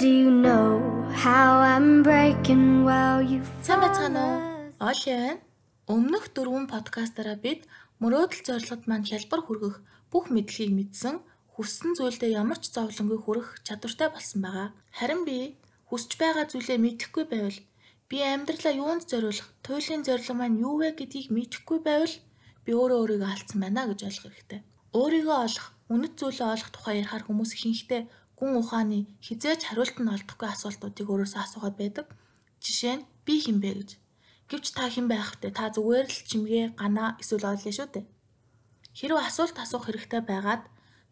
do you know how I'm breaking while you Сайн байцгаана уу? Байна. Өмнөх дөрвөн подкастаараа бид мөрөөдөл зорилгод маань хялбар хүргэх бүх мэдлэгийг мэдсэн хүссэн зүйлдээ ямар ч зовлонгүй хүрэх чадвартай болсон байгаа. Харин би хүсэж байгаа зүйлээ мэдэхгүй байвал би амьдралаа юунд зориулах, туйлын зорилго маань юу вэ гэдгийг мэдэхгүй байвал би өөрөө өөрийгөө алдсан байна гэж ойлгох хэрэгтэй. Өөрийгөө олох, үнэт зүйлээ олох тухай ярихаар хүмүүс ихэнхдээ гүн ухааны хизээж хариулт нь олдохгүй асуултуудыг өөрөөсөө асуугаад байдаг. Жишээ нь би хэн бэ гэж. Гэвч та хэн байх вэ? Та зүгээр л чимгээ, ганаа эсвэл оолё шүү дээ. Хэрвээ асуулт асуух хэрэгтэй байгаад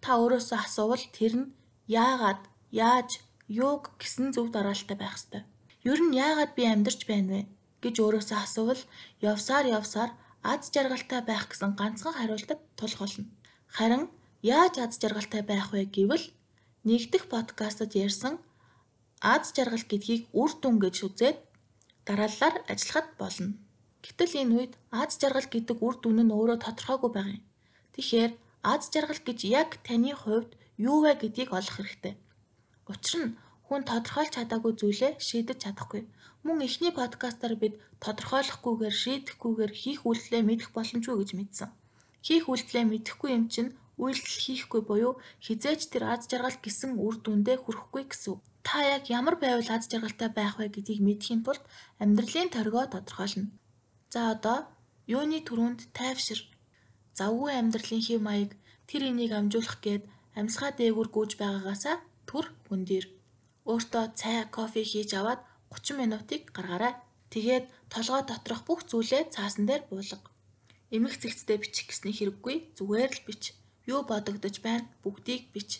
та өөрөөсөө асуувал тэр нь яагаад, яаж, юуг гэсэн зөв дараалттай байх ёстой. Ер нь яагаад би амьдарч байна вэ гэж өөрөөсөө асуувал явсаар явсаар аз жаргалтай байх гэсэн ганцхан хариултад тулах болно. Харин яаж аз жаргалтай байх вэ гэвэл нэгдэх подкастад ярьсан аз жаргал гэдгийг үр дүн гэж үзээд дарааллаар ажиллахад болно. Гэтэл энэ үед аз жаргал гэдэг үр дүн нь өөрөө тодорхойгүй байгаа юм. Тэгэхээр аз жаргал гэж яг таны хувьд юу вэ гэдгийг олох хэрэгтэй. Учир нь хүн тодорхойлж чадаагүй зүйлээ шийдэж чадахгүй. Мөн эхний подкастаар бид тодорхойлохгүйгээр шийдэхгүйгээр хийх үйлдэлээ мэдэх боломжгүй гэж мэдсэн. Хийх үйлдэлээ мэдэхгүй юм чинь үйлдэл хийхгүй буюу хизээж тэр аз жаргал гэсэн үр дүндээ хүрэхгүй гэсэн. Та яг ямар байвал аз жаргалтай байх вэ гэдгийг мэдхийн тулд амьдралын торгоо тодорхойлно. За одоо юуны түрүүнд тайвшир. Завгүй амьдралын хэв маяг тэр энийг амжуулах гээд амьсгаа дээгүр гүйж байгаагаасаа түр хүндэр. Өөртөө цай, кофе хийж аваад 30 минутыг гаргаарай. Тэгээд толгой доторх бүх зүйлээ цаасан дээр буулга. Эмх зэгцтэй бичих гэсний хэрэггүй зүгээр л бич. Юу бодогдож байна бүгдийг бич.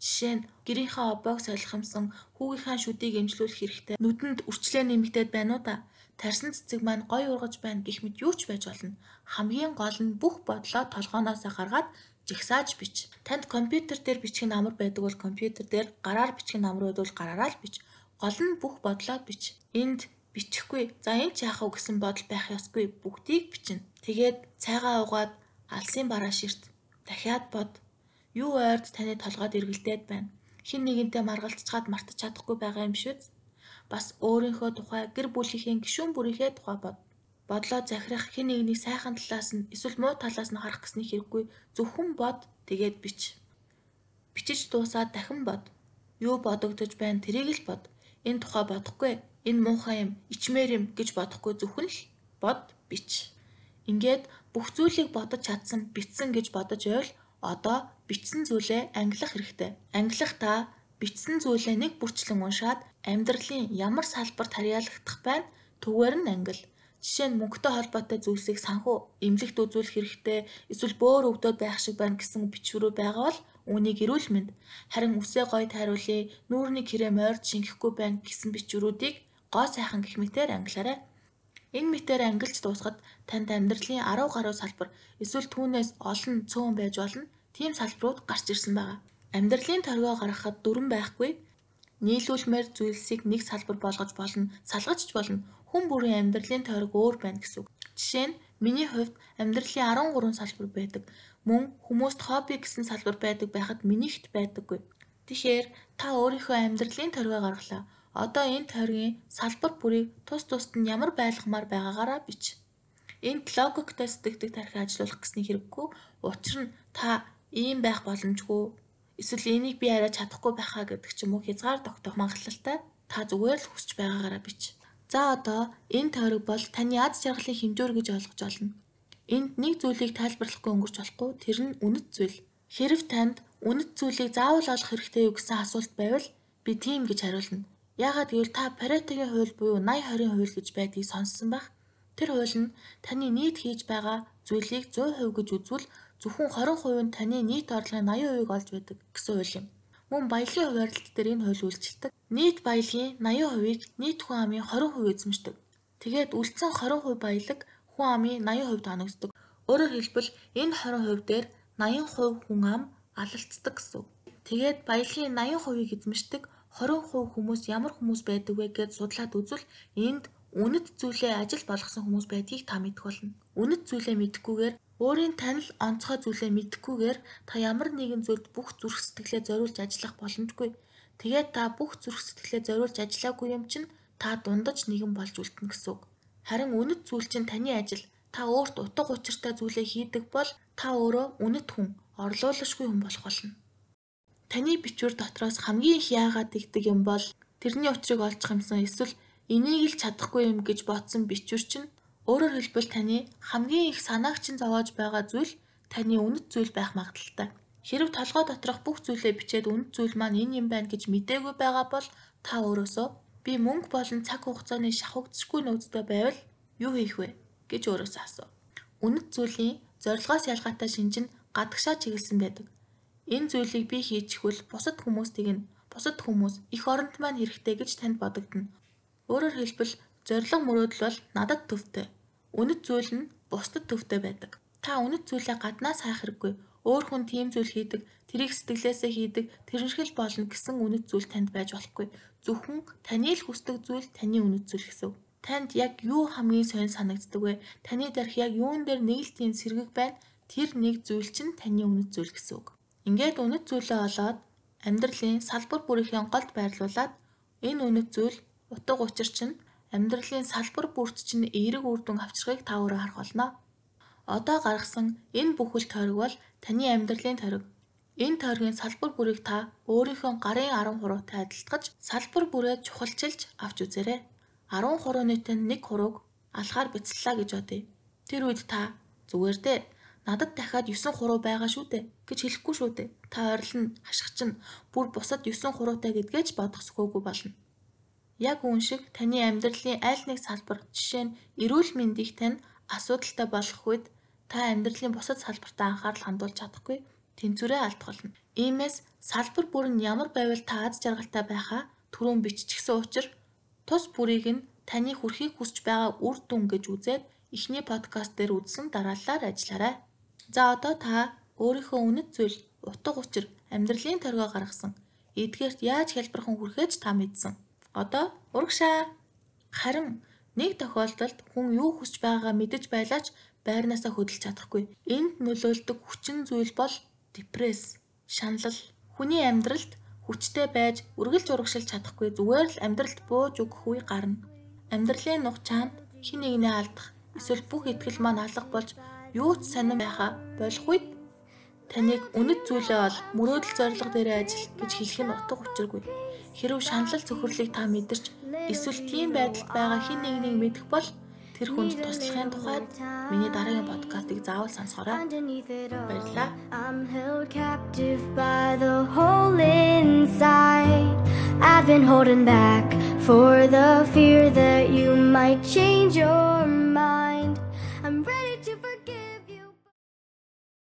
Жишээ нь гэрийнхээ обоог солихомсон хүүгийнхаа шүдийг эмчлүүлэх хэрэгтэй. Нүдэнд үрчлээ нэмэгдээд байна уу да? Тарсан цэцэг маань гой ургаж байна гэх мэт юу ч байж болно. Хамгийн гол нь бүх бодлоо толгооноосоо гаргаад жигсааж бич. Танд компьютер дээр бичих нь амар байдаг бол компьютер дээр, гараар бичих нь амар байдвал гараараа л бич. Гол нь бүх бодлоо бич. Энд бичихгүй. За энэ ч яах вэ гэсэн бодол байх ёсгүй. Бүгдийг бичнэ. Тэгээд цайгаа угаад алсын бараа ширт дахиад бод. Юу ойрд таны толгойд эргэлдээд байна. Хин нэгэнтэй маргалцчаад мартаж чадахгүй байгаа юм шүүц. Бас өөрийнхөө тухай гэр бүлийнхээ гишүүн бүрийнхээ тухай бод. Бодлоо захирах хин нэгнийг сайхан талаас нь эсвэл муу талаас нь харах гэсний хэрэггүй зөвхөн бод тэгээд бич. Бичиж дуусаад дахин бод. Юу бодогдож байна тэрийг л бод. Энэ тухай бодохгүй. Энэ муухай юм, ичмээр юм гэж бодохгүй зөвхөн л бод бич. Ингээд бүх зүйлийг бодож чадсан, битсэн гэж бодож байвал одоо бичсэн зүйлээ ангилах хэрэгтэй. Ангилах та бичсэн зүйлээ нэг бүрчлэн уншаад амьдралын ямар салбарт харьяалагдах байна түгээр нь ангил. Жишээ нь мөнгөтэй холбоотой зүйлсийг санхүү эмнэлэгт үзүүлэх хэрэгтэй эсвэл бөөр өвдөд байх шиг байна гэсэн бичвэрүүд байгаа бол үүнийг эрүүл мэнд харин үсээ гой тайруулъя нүүрний крэм ойрд шингэхгүй байна гэсэн бичвэрүүдийг гоо сайхан гэх мэтээр ангилаарай. Энэ мэтээр ангилж дуусахад танд амьдралын 10 гаруй салбар эсвэл түүнээс олон цөөн байж болно. Тийм салбарууд гарч ирсэн байгаа. Амьдралын торгоо гаргахад дүрэн байхгүй нийлүүлмээр зүйлсийг нэг салбар болгож болно, салгаж ч болно. Хүн бүрийн амьдралын тойрог өөр байна гэсэн үг. Жишээ нь миний хувьд амьдралын 13 салбар байдаг. Мөн хүмүүст хобби гэсэн салбар байдаг байхад минийхт байдаггүй. Тэгэхээр та өөрийнхөө амьдралын торгоо гаргалаа. Одоо энэ тойргийн салбар бүрийг тус тусад нь ямар байлгамаар байгаагаараа бич. Энд логиктой сэтгэдэг тархи ажиллуулах гэсний хэрэггүй. Учир нь та ийм байх боломжгүй эсвэл энийг би арай чадахгүй байхаа гэдэг ч юм уу хязгаар тогтоох магадлалтай та зүгээр л хүсэж байгаагаараа бич. За одоо энэ тойрог бол таны аз жаргалын хэмжүүр гэж ойлгож олно. Энд нэг зүйлийг тайлбарлахгүй өнгөрч болохгүй тэр нь үнэт зүйл. Хэрв танд үнэт зүйлийг заавал олох хэрэгтэй юу гэсэн асуулт байвал би тийм гэж хариулна. Яагаад гэвэл та Паретогийн хууль буюу 80 20 хууль гэж байдгийг сонссон байх. Тэр хууль нь таны нийт хийж байгаа зүйлийг 100% гэж үзвэл зөвхөн 20% нь таны нийт орлогын 80%-ыг олж байдаг гэсэн хууль юм. Мөн баялагын хуваарлалт дээр энэ хууль үйлчилдэг. Нийт баялагын 80%-ыг нийт хүн амын 20% эзэмшдэг. Тэгээд үлдсэн 20% баялаг хүн амын 80% тоногддог. Өөрөөр хэлбэл энэ 20% дээр 80% хүн ам алалцдаг гэсэн. Тэгээд баялагын 80%-ийг эзэмшдэг 20% хүмүүс ямар хүмүүс байдаг вэ гэж судлаад үзвэл энд үнэт зүйлээ ажил болгосон хүмүүс байдгийг та мэдэх болно. Үнэт зүйлээ мэдхгүйгээр өөрийн танил онцгой зүйлээ мэдхгүйгээр та ямар нэгэн зүйлд бүх зүрх сэтгэлээ зориулж ажиллах боломжгүй. Тэгээд та бүх зүрх сэтгэлээ зориулж ажиллаагүй юм чинь та дундаж нэгэн болж үлдэнэ гэсэн үг. Харин үнэт зүйл чинь таны ажил. Та өөрт утга учиртай зүйлээ хийдэг бол та өөрөө үнэт хүн, орлуулашгүй хүн болох болно. Таны бичвэр дотроос хамгийн их яагаад дэгдэг юм бол тэрний учрыг олж хамсан эсвэл энийг л чадахгүй юм гэж бодсон бичвэр чинь өөрөөр хэлбэл таны хамгийн их санаагч нь зовоож байгаа зүйл таны үнэт зүйл байх магадaltaй. Хэрв толгой доторх бүх зүйлээ бичээд үнэт зүйл маань энэ юм байна гэж мэдээгүй байгаа бол та өөрөөсөө би мөнгө болон цаг хугацааны шавхагдчихгүй нөөцтэй байвал юу хийх вэ гэж өөрөөсөө асуу. Үнэт зүйлийн зорилгоос ялгаатай шинж нь гадагшаа чиглэсэн байдаг. Энэ зүйлийг би хийчихвэл бусад хүмүүстийг нь бусад хүмүүс их оронд маань хэрэгтэй гэж танд бодогдно. Өөрөөр хэлбэл зориг мөрөөдөл бол надад төвтэй. Үнэт зүйл нь бусдад төвтэй байдаг. Та үнэт зүйлээ гаднаас хайх хэрэггүй өөр хүн тийм зүйл хийдэг, тэрийг сэтгэлээсээ хийдэг, тэрнэрхэл болно гэсэн үнэт зүйл танд байж болохгүй. Зөвхөн таны л хүсдэг зүйл таны үнэт зүйл гэсэн. Танд яг юу хамгийн сонир санагддаг вэ? Таны дарах яг юун дээр нэг л тийм сэргэг байна. Тэр нэг зүйл чинь таны үнэт зүйл гэсэн үг. Ингээд үнэт зүйлээ олоод амьдралын салбар бүрийнхээ голд байрлуулад энэ үнэт зүйл утга учир чинь амьдралын салбар бүрт чинь эерэг үр дүн авчрахыг та өөрөө харах болно. Одоо гаргасан энэ бүхэл тойрог бол таны амьдралын тойрог. Энэ тойргийн салбар бүрийг та өөрийнхөө гарын 10 хуруутай адилтгаж салбар бүрээ чухалчилж авч үзээрэй. 10 хуруунытай нэг хурууг алхаар бяцлаа гэж бодъё. Тэр үед та зүгээр дээ надад дахиад 9 хуруу байгаа шүү дээ гэж хэлэхгүй шүү дээ. Та ойрлон хашгична бүр бусад 9 хуруутай гэдгээч бодох сөхөөгүй болно. Яг үүн шиг таны амьдралын аль нэг салбар жишээ нь эрүүл мэндийг тань асуудалтай болох үед та амьдралын бусад салбартаа анхаарал хандуулж чадахгүй тэнцвэрээ алдах болно. Иймээс салбар бүр нь ямар байвал та аз жаргалтай байхаа түрүүн биччихсэн учраас тус бүрийг нь таны хүрхийг хүсэж байгаа үр дүн гэж үзээд эхний подкаст дээр үзсэн дараалалаар ажиллаарай. За одоо та өөрийнхөө үнэт зүйл, утга учир, амьдралын торгоо гаргасан эдгээрт яаж хэлбэрхэн хүрхээж та мэдсэн. Одоо урагшаа. Харин нэг тохиолдолд хүн юу хүсэж байгаагаа мэдэж байлаач байрнаасаа хөдөлж чадахгүй. Энд нөлөөлдөг хүчин зүйл бол депресс, шанал. Хүний амьдралд хүчтэй байж үргэлж урагшилж чадахгүй зүгээр л амьдралд бууж өгөх үе гарна. Амьдралын нухчаанд хин нэгнээ алдах эсвэл бүх ихтгэл маань алга болж юу ч сонирн байхаа болох үед таныг үнэт зүйлээ ол мөрөөдөл зорилго дээр ажил гэж хэлэх нь утга учиргүй. Хэрв шаналл цөхрлийг та мэдэрч эсвэл тийм байдалд байгаа хин нэгнийг мэдэх бол тэр хүнд туслахын тухайд миний дараагийн подкастыг заавал сонсоорой. Баярлалаа. I've been holding back for the fear that you might change your